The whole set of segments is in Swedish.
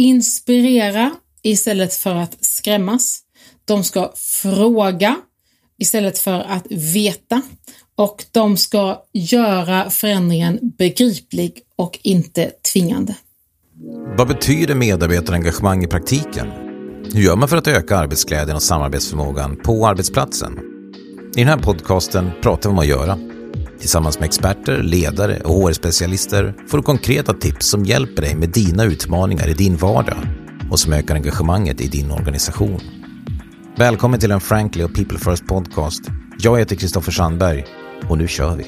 inspirera istället för att skrämmas. De ska fråga istället för att veta och de ska göra förändringen begriplig och inte tvingande. Vad betyder medarbetarengagemang i praktiken? Hur gör man för att öka arbetsglädjen och samarbetsförmågan på arbetsplatsen? I den här podcasten pratar vi om att göra. Tillsammans med experter, ledare och HR-specialister får du konkreta tips som hjälper dig med dina utmaningar i din vardag och som ökar engagemanget i din organisation. Välkommen till en Frankly och People First podcast. Jag heter Kristoffer Sandberg och nu kör vi.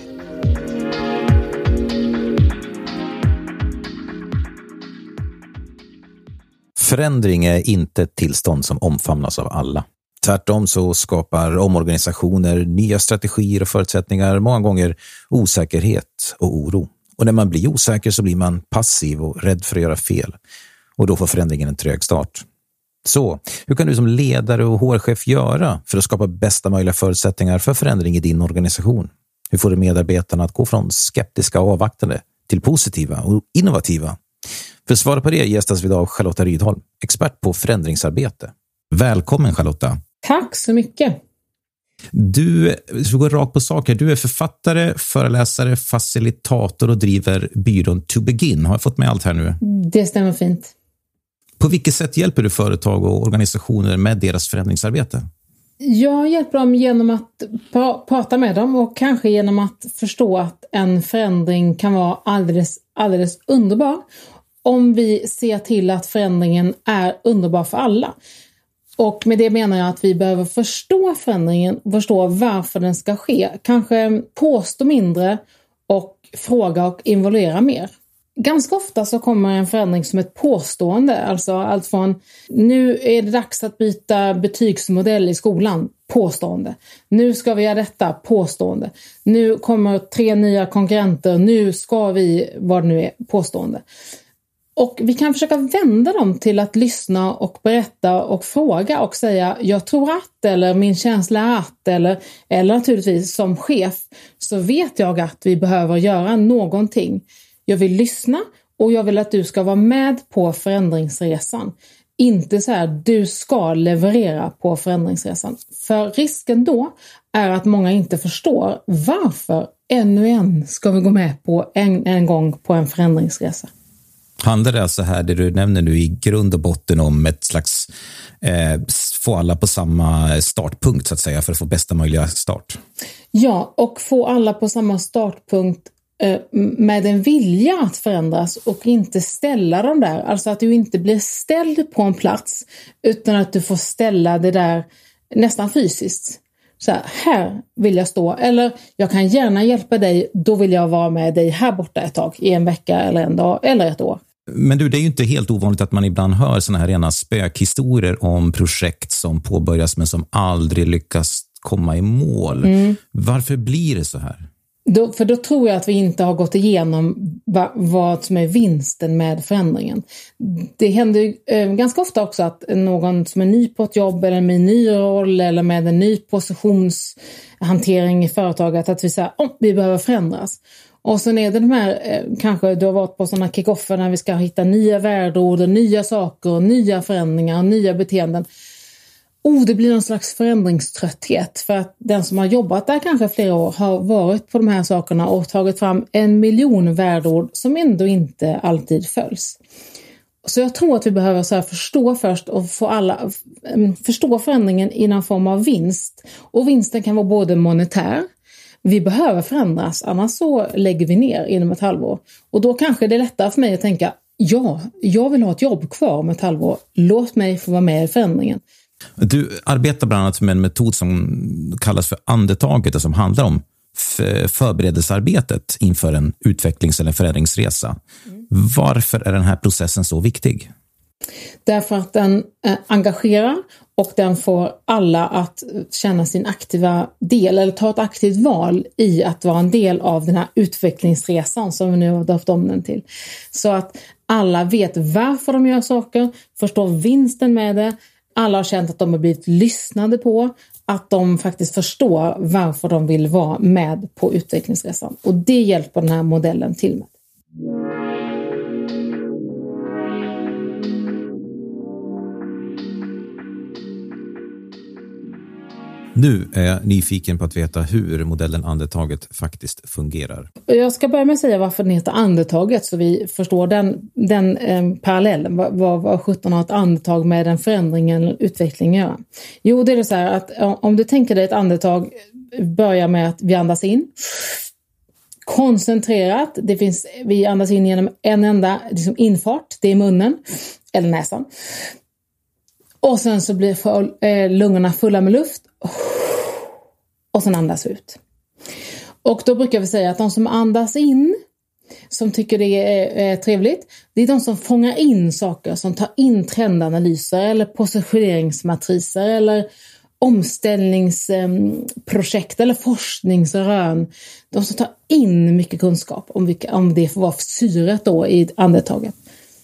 Förändring är inte ett tillstånd som omfamnas av alla. Tvärtom så skapar omorganisationer, nya strategier och förutsättningar många gånger osäkerhet och oro. Och när man blir osäker så blir man passiv och rädd för att göra fel. Och då får förändringen en trög start. Så, hur kan du som ledare och HR-chef göra för att skapa bästa möjliga förutsättningar för förändring i din organisation? Hur får du medarbetarna att gå från skeptiska och avvaktande till positiva och innovativa? För att svara på det gästas vi av Charlotta Rydholm, expert på förändringsarbete. Välkommen Charlotta! Tack så mycket! Du, vi går rakt på sak här. Du är författare, föreläsare, facilitator och driver byrån To Begin. Har jag fått med allt här nu? Det stämmer fint. På vilket sätt hjälper du företag och organisationer med deras förändringsarbete? Jag hjälper dem genom att prata med dem och kanske genom att förstå att en förändring kan vara alldeles, alldeles underbar om vi ser till att förändringen är underbar för alla. Och med det menar jag att vi behöver förstå förändringen, förstå varför den ska ske. Kanske påstå mindre och fråga och involvera mer. Ganska ofta så kommer en förändring som ett påstående, alltså allt från nu är det dags att byta betygsmodell i skolan, påstående. Nu ska vi göra detta, påstående. Nu kommer tre nya konkurrenter, nu ska vi, vad det nu är, påstående. Och vi kan försöka vända dem till att lyssna och berätta och fråga och säga jag tror att eller min känsla är att eller, eller naturligtvis som chef så vet jag att vi behöver göra någonting. Jag vill lyssna och jag vill att du ska vara med på förändringsresan. Inte så här, du ska leverera på förändringsresan. För risken då är att många inte förstår varför ännu en ska vi gå med på en, en gång på en förändringsresa. Handlar det alltså här, det du nämner nu, i grund och botten om ett slags eh, få alla på samma startpunkt så att säga för att få bästa möjliga start? Ja, och få alla på samma startpunkt eh, med en vilja att förändras och inte ställa dem där. Alltså att du inte blir ställd på en plats utan att du får ställa det där nästan fysiskt. Så här, här vill jag stå eller jag kan gärna hjälpa dig, då vill jag vara med dig här borta ett tag i en vecka eller en dag eller ett år. Men du, det är ju inte helt ovanligt att man ibland hör såna här rena spökhistorier om projekt som påbörjas men som aldrig lyckas komma i mål. Mm. Varför blir det så här? Då, för då tror jag att vi inte har gått igenom va, vad som är vinsten med förändringen. Det händer eh, ganska ofta också att någon som är ny på ett jobb eller med en ny roll eller med en ny positionshantering i företaget att vi säger att oh, vi behöver förändras. Och sen är det de här, eh, kanske du har varit på sådana kickoffer när vi ska hitta nya värdeord och nya saker och nya förändringar och nya beteenden. Oh, det blir någon slags förändringströtthet för att den som har jobbat där kanske flera år har varit på de här sakerna och tagit fram en miljon värdeord som ändå inte alltid följs. Så jag tror att vi behöver så förstå först och få alla mm, förstå förändringen i någon form av vinst. Och vinsten kan vara både monetär, vi behöver förändras, annars så lägger vi ner inom ett halvår. Och då kanske det är lättare för mig att tänka, ja, jag vill ha ett jobb kvar om ett halvår. Låt mig få vara med i förändringen. Du arbetar bland annat med en metod som kallas för andetaget och som handlar om förberedelsearbetet inför en utvecklings eller förändringsresa. Mm. Varför är den här processen så viktig? Därför att den eh, engagerar och den får alla att känna sin aktiva del eller ta ett aktivt val i att vara en del av den här utvecklingsresan som vi nu har döpt om den till. Så att alla vet varför de gör saker, förstår vinsten med det, alla har känt att de har blivit lyssnade på, att de faktiskt förstår varför de vill vara med på utvecklingsresan. Och det hjälper den här modellen till med. Nu är jag nyfiken på att veta hur modellen andetaget faktiskt fungerar. Jag ska börja med att säga varför den heter andetaget så vi förstår den, den eh, parallellen. Vad, vad, vad 17 har ett andetag med den förändringen eller utvecklingen att göra? Jo, det är så här att om du tänker dig ett andetag börjar med att vi andas in. Koncentrerat, det finns, vi andas in genom en enda liksom infart, det är munnen eller näsan. Och sen så blir för, eh, lungorna fulla med luft. Och sen andas ut. Och då brukar vi säga att de som andas in, som tycker det är, är trevligt, det är de som fångar in saker, som tar in trendanalyser eller positioneringsmatriser eller omställningsprojekt eller forskningsrön. De som tar in mycket kunskap om, vilka, om det får vara syret då i andetaget.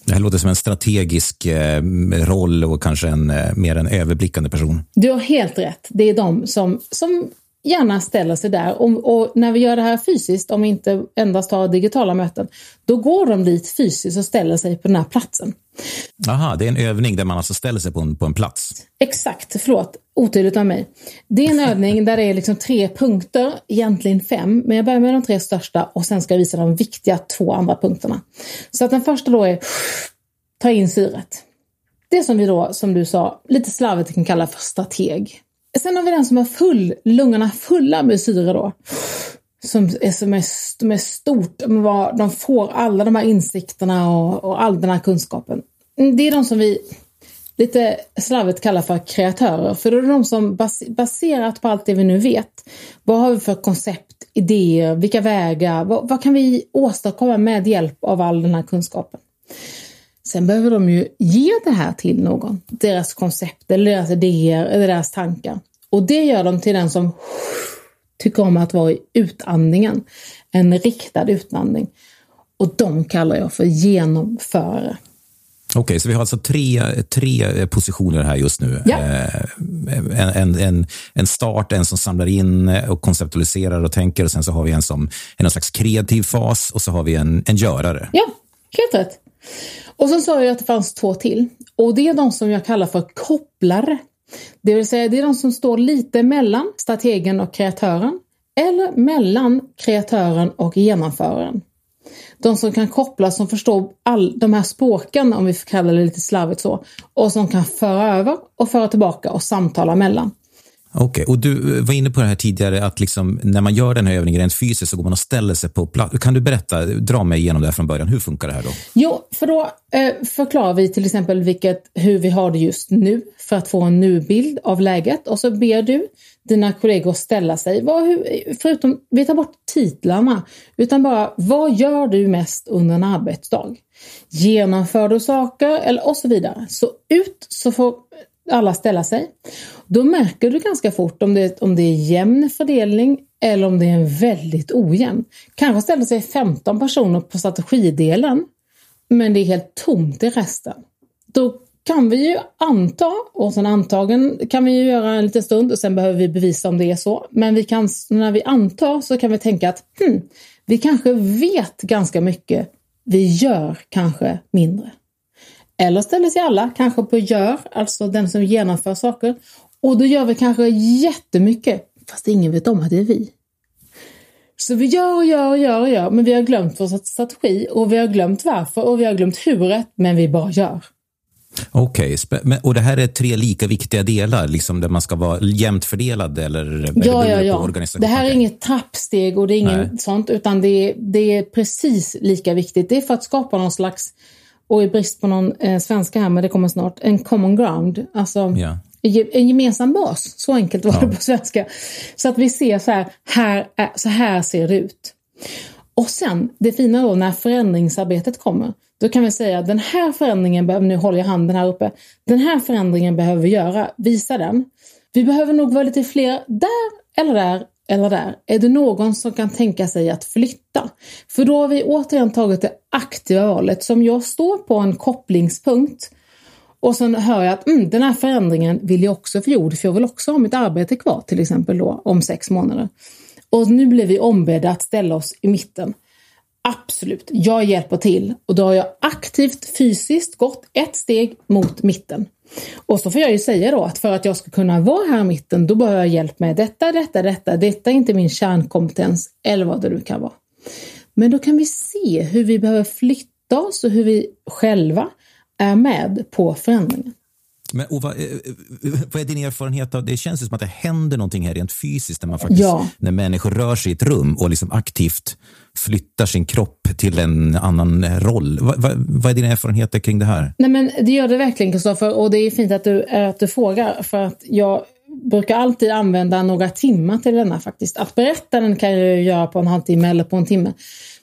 Det här låter som en strategisk eh, roll och kanske en, eh, mer en överblickande person. Du har helt rätt. Det är de som, som gärna ställer sig där. Och, och, när vi gör det här fysiskt, om vi inte endast har digitala möten, då går de dit fysiskt och ställer sig på den här platsen. Aha, det är en övning där man alltså ställer sig på en, på en plats? Exakt, förlåt, otydligt av mig. Det är en övning där det är liksom tre punkter, egentligen fem, men jag börjar med de tre största och sen ska jag visa de viktiga två andra punkterna. Så att den första då är ta in syret. Det som vi då, som du sa, lite slarvigt kan kalla för strateg. Sen har vi den som är full, lungorna fulla med syre då. Som är, som är, som är stort, de får alla de här insikterna och, och all den här kunskapen. Mm, det är de som vi lite slarvigt kallar för kreatörer. För då är det de som baserat på allt det vi nu vet. Vad har vi för koncept, idéer, vilka vägar, vad, vad kan vi åstadkomma med hjälp av all den här kunskapen? Sen behöver de ju ge det här till någon, deras koncept eller deras idéer eller deras tankar. Och det gör de till den som tycker om att vara i utandningen, en riktad utandning. Och de kallar jag för genomförare. Okej, okay, så vi har alltså tre, tre positioner här just nu. Ja. Eh, en, en, en start, en som samlar in och konceptualiserar och tänker och sen så har vi en som är någon slags kreativ fas och så har vi en, en görare. Ja, helt rätt. Och så sa jag att det fanns två till och det är de som jag kallar för kopplare. Det vill säga det är de som står lite mellan strategen och kreatören eller mellan kreatören och genomföraren. De som kan koppla, som förstår all, de här språken, om vi får kalla det lite slarvigt så, och som kan föra över och föra tillbaka och samtala mellan. Okej, okay. och du eh, var inne på det här tidigare att liksom, när man gör den här övningen rent fysiskt så går man och ställer sig på plats. Kan du berätta, dra mig igenom det här från början. Hur funkar det här då? Jo, för då eh, förklarar vi till exempel vilket, hur vi har det just nu för att få en nubild av läget och så ber du dina kollegor ställa sig. Vad, hur, förutom, vi tar bort titlarna, utan bara vad gör du mest under en arbetsdag? Genomför du saker eller och så vidare. Så ut så får alla ställa sig. Då märker du ganska fort om det, om det är jämn fördelning eller om det är en väldigt ojämn. Kanske ställer sig 15 personer på strategidelen men det är helt tomt i resten. Då kan vi ju anta, och sen antagen kan vi ju göra en liten stund och sen behöver vi bevisa om det är så. Men vi kan, när vi antar så kan vi tänka att hmm, vi kanske vet ganska mycket, vi gör kanske mindre. Eller ställer sig alla kanske på gör, alltså den som genomför saker. Och då gör vi kanske jättemycket, fast ingen vet om att det är vi. Så vi gör och gör och gör och gör, men vi har glömt vår strategi och vi har glömt varför och vi har glömt huret, men vi bara gör. Okej, okay. och det här är tre lika viktiga delar, liksom där man ska vara jämnt fördelad eller Ja, ja, ja. Det här är inget trappsteg och det är inget sånt, utan det är, det är precis lika viktigt. Det är för att skapa någon slags och i brist på någon eh, svenska här, men det kommer snart, en common ground. Alltså ja. en gemensam bas. Så enkelt var ja. det på svenska. Så att vi ser så här, här är, så här ser det ut. Och sen, det fina då när förändringsarbetet kommer, då kan vi säga den här förändringen, behöver, nu håller jag handen här uppe, den här förändringen behöver vi göra, visa den. Vi behöver nog vara lite fler där eller där eller där, är det någon som kan tänka sig att flytta? För då har vi återigen tagit det aktiva valet som jag står på en kopplingspunkt och sen hör jag att mm, den här förändringen vill jag också få gjord för jag vill också ha mitt arbete kvar till exempel då om sex månader. Och nu blir vi ombedda att ställa oss i mitten. Absolut, jag hjälper till och då har jag aktivt fysiskt gått ett steg mot mitten. Och så får jag ju säga då att för att jag ska kunna vara här i mitten, då behöver jag hjälp med detta, detta, detta. Detta är inte min kärnkompetens eller vad det nu kan vara. Men då kan vi se hur vi behöver flytta oss och hur vi själva är med på förändringen. Men, och vad, eh, vad är din erfarenhet av det? känns som att det händer någonting här rent fysiskt när, man faktiskt, Ja. när människor rör sig i ett rum och liksom aktivt flyttar sin kropp till en annan roll. Vad, vad, vad är dina erfarenheter kring det här? Nej men det gör det verkligen Kristoffer och det är fint att du, eh, att du frågar för att jag brukar alltid använda några timmar till denna faktiskt. Att berätta den kan jag göra på en halvtimme eller på en timme.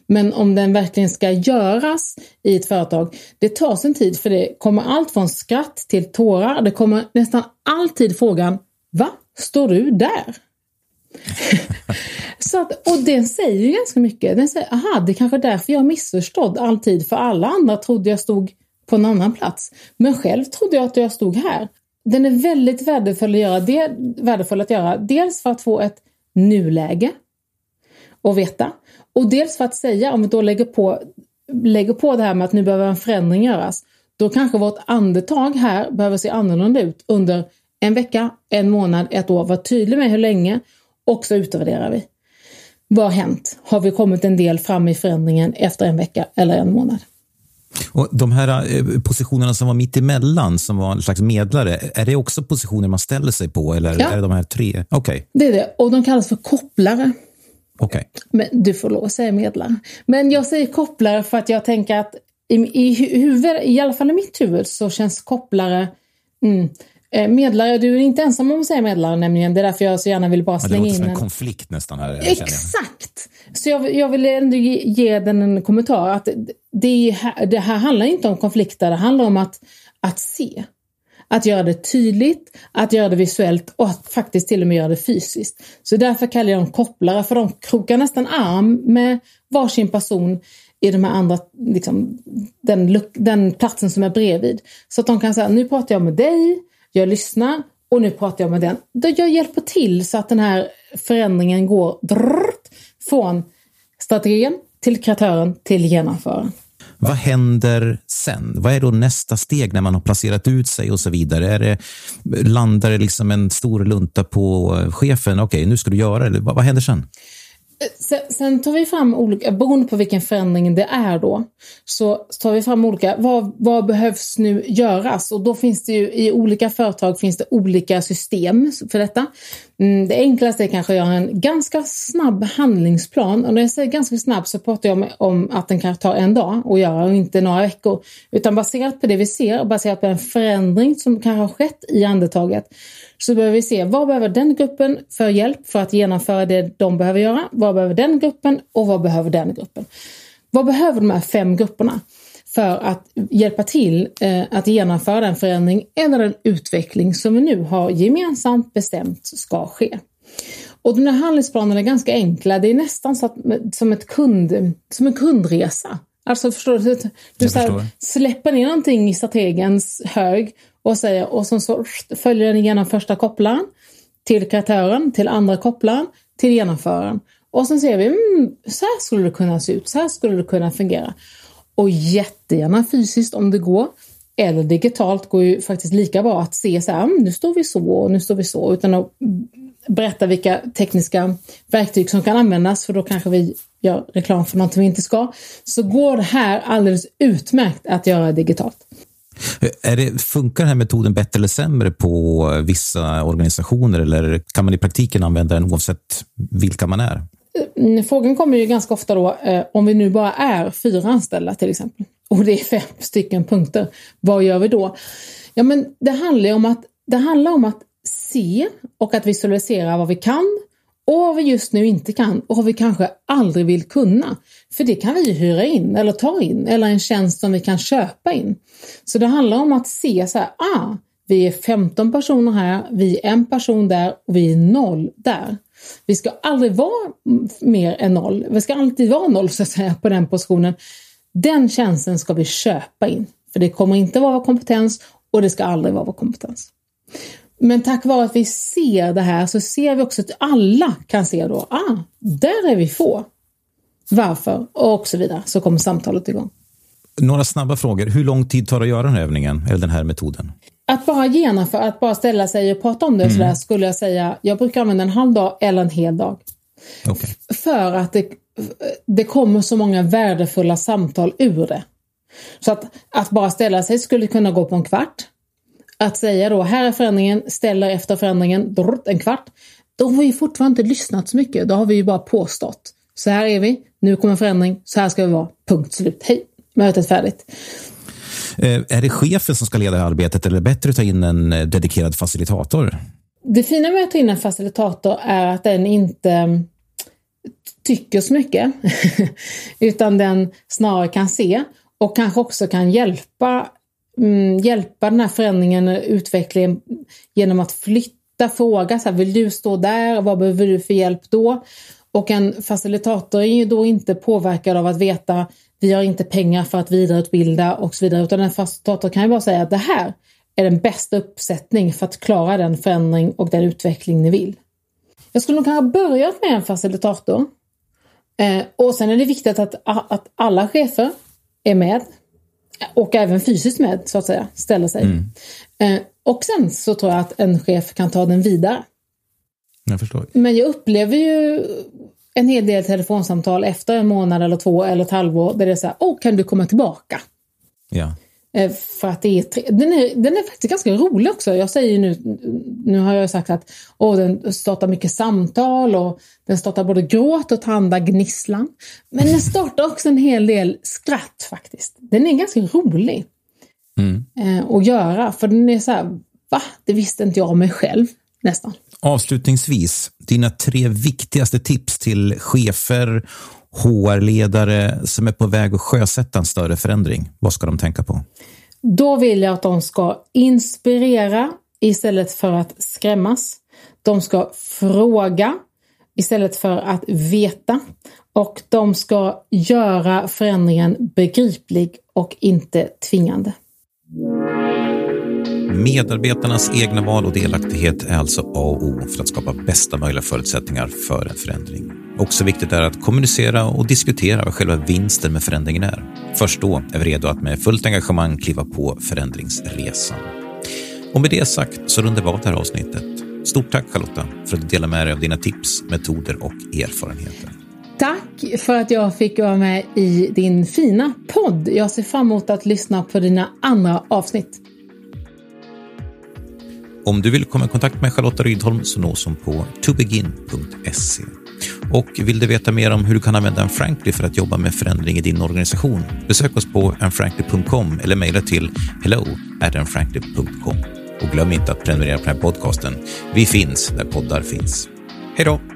Men om den verkligen ska göras i ett företag, det tar sin tid för det kommer allt från skratt till tårar. Det kommer nästan alltid frågan, va? Står du där? Så att, och den säger ju ganska mycket. Den säger, aha, det är kanske är därför jag är missförstådd alltid. För alla andra trodde jag stod på en annan plats. Men själv trodde jag att jag stod här. Den är väldigt värdefull att göra. Det, värdefull att göra. Dels för att få ett nuläge och veta. Och dels för att säga, om vi då lägger på, lägger på det här med att nu behöver en förändring göras. Då kanske vårt andetag här behöver se annorlunda ut under en vecka, en månad, ett år. Var tydlig med hur länge och så utvärderar vi. Vad har hänt? Har vi kommit en del fram i förändringen efter en vecka eller en månad? Och de här eh, positionerna som var mitt emellan, som var en slags medlare, är det också positioner man ställer sig på? Eller Ja. är det de här tre? Okej. Det är det. Och de kallas för kopplare. okej. Men du får lov att säga medlare. Men jag säger kopplare för att jag tänker att i, i, hu- huvud, i alla fall i mitt huvud så känns kopplare mm, Medlare, du är inte ensam om att säga medlare nämligen. Det är därför jag så gärna vill bara Ja, det slänga låter in som en konflikt nästan. här. Exakt! Så jag, jag vill ändå ge, ge den en kommentar. att det, det här handlar inte om konflikter, det handlar om att, att se. Att göra det tydligt, att göra det visuellt och att faktiskt till och med göra det fysiskt. Så därför kallar jag dem kopplare, för de krokar nästan arm med varsin person i de här andra, liksom, den, den platsen som är bredvid. Så att de kan säga, nu pratar jag med dig, jag lyssnar och nu pratar jag med den. Då jag hjälper till så att den här förändringen går drrrt, från strategin till kreatören till genomföraren. Vad händer sen? Vad är då nästa steg när man har placerat ut sig och så vidare? Är det, landar det liksom en stor lunta på chefen? Okej, nu ska du göra det. Vad, vad händer sen? Eh, sen, sen tar vi fram olika, beroende på vilken förändring det är då, så tar vi fram olika, vad, vad behövs nu göras? Och då finns det ju i olika företag finns det olika system för detta. Mm, det enklaste är kanske att göra en ganska snabb handlingsplan. Och när jag säger ganska snabb så pratar jag om, om att den kan ta en dag att göra och inte några veckor. Utan baserat på det vi ser och baserat på en förändring som kanske har skett i andetaget så behöver vi se vad behöver den gruppen för hjälp för att genomföra det de behöver göra? Vad behöver den gruppen och vad behöver den gruppen? Vad behöver de här fem grupperna för att hjälpa till eh, att genomföra den förändring eller den utveckling som vi nu har gemensamt bestämt ska ske? Och de här handlingsplanerna är ganska enkla. Det är nästan så att, som, ett kund, som en kundresa. Alltså förstår du? Du Jag så här, släpper ner någonting i strategens hög och säger och sen så följer den igenom första kopplaren till kreatören, till andra kopplaren, till genomföraren. Och sen ser vi, mm, så här skulle det kunna se ut, så här skulle det kunna fungera. Och jättegärna fysiskt om det går. Eller digitalt går ju faktiskt lika bra att se så här, mm, nu står vi så och nu står vi så, utan att berätta vilka tekniska verktyg som kan användas, för då kanske vi gör reklam för något vi inte ska. Så går det här alldeles utmärkt att göra digitalt. Är det, funkar den här metoden bättre eller sämre på vissa organisationer eller kan man i praktiken använda den oavsett vilka man är? Mm, Frågan kommer ju ganska ofta då, eh, om vi nu bara är fyra anställda till exempel, och det är fem stycken punkter, vad gör vi då? Ja, men det handlar ju om att, det handlar om att se och att visualisera vad vi kan och vad vi just nu inte kan och vad vi kanske aldrig vill kunna. För det kan vi ju hyra in eller ta in eller en tjänst som vi kan köpa in. Så det handlar om att se så här, ah, vi är 15 personer här, vi är en person där och vi är noll där. Vi ska aldrig vara mer än noll. Vi ska alltid vara noll så att säga på den positionen. Den tjänsten ska vi köpa in. För det kommer inte vara vår kompetens och det ska aldrig vara vår kompetens. Men tack vare att vi ser det här så ser vi också att alla kan se då, ah, där är vi få. Varför? Och så vidare. Så kommer samtalet igång. Några snabba frågor. Hur lång tid tar det att göra den här övningen eller den här metoden? att bara genomföra, att bara ställa sig och prata om det mm. sådär, skulle jag säga, jag brukar använda en halv dag eller en hel dag. Okay. För att det, det kommer så många värdefulla samtal ur det. Så att, att bara ställa sig skulle kunna gå på en kvart. Att säga då, här är förändringen, ställer efter förändringen, en kvart. Då har vi fortfarande inte lyssnat så mycket, då har vi ju bara påstått. Så här är vi, nu kommer förändring, så här ska vi vara, punkt slut, hej, mötet färdigt. Eh, är det chefen som ska leda arbetet eller är det bättre att ta in en eh, dedikerad facilitator? Det fina med att ta in en facilitator är att den inte mm, tycker så mycket, utan den snarare kan se och kanske också kan hjälpa, mm, hjälpa den här förändringen, utvecklingen genom att flytta fråga. Så här, vill du stå där? Vad behöver du för hjälp då? Och en facilitator är ju då inte påverkad av att veta vi har inte pengar för att vidareutbilda och så vidare. Utan en facilitator kan ju bara säga att det här är den bästa uppsättning för att klara den förändring och den utveckling ni vill. Jag skulle nog kanske börjat med en facilitator. Eh, och sen är det viktigt att, att alla chefer är med och även fysiskt med så att säga, ställer sig. Mm. Eh, och sen så tror jag att en chef kan ta den vidare. Jag förstår. Men jag upplever ju en hel del telefonsamtal efter en månad eller två eller ett halvår där det är så här, åh, kan du komma tillbaka? Ja. Eh, för att det är, den, är, den är faktiskt ganska rolig också. Jag säger nu, nu har jag sagt att åh, den startar mycket samtal och den startar både gråt och tanda gnisslan. Men den startar också en hel del skratt faktiskt. Den är ganska rolig mm. Eh, att göra, för den är så här, va? Det visste inte jag om mig själv nästan. Avslutningsvis, dina tre viktigaste tips till chefer, HR-ledare som är på väg att sjösätta en större förändring. Vad ska de tänka på? Då vill jag att de ska inspirera istället för att skrämmas. De ska fråga istället för att veta. Och de ska göra förändringen begriplig och inte tvingande. Medarbetarnas egna val och delaktighet är alltså A och O för att skapa bästa möjliga förutsättningar för en förändring. Också viktigt är att kommunicera och diskutera vad själva vinsten med förändringen är. Först då är vi redo att med fullt engagemang kliva på förändringsresan. Och med det sagt så rundar vi av det här avsnittet. Stort tack Charlotta för att du delar med dig av dina tips, metoder och erfarenheter. Tack för att jag fick vara med i din fina podd. Jag ser fram emot att lyssna på dina andra avsnitt. Om du vill komma i kontakt med Charlotta Rydholm så nås hon på tobegin.se. Och vill du veta mer om hur du kan använda en Frankly för att jobba med förändring i din organisation? Besök oss på anfrankly.com eller mejla till hello Och glöm inte att prenumerera på den här podcasten. Vi finns där poddar finns. Hej då!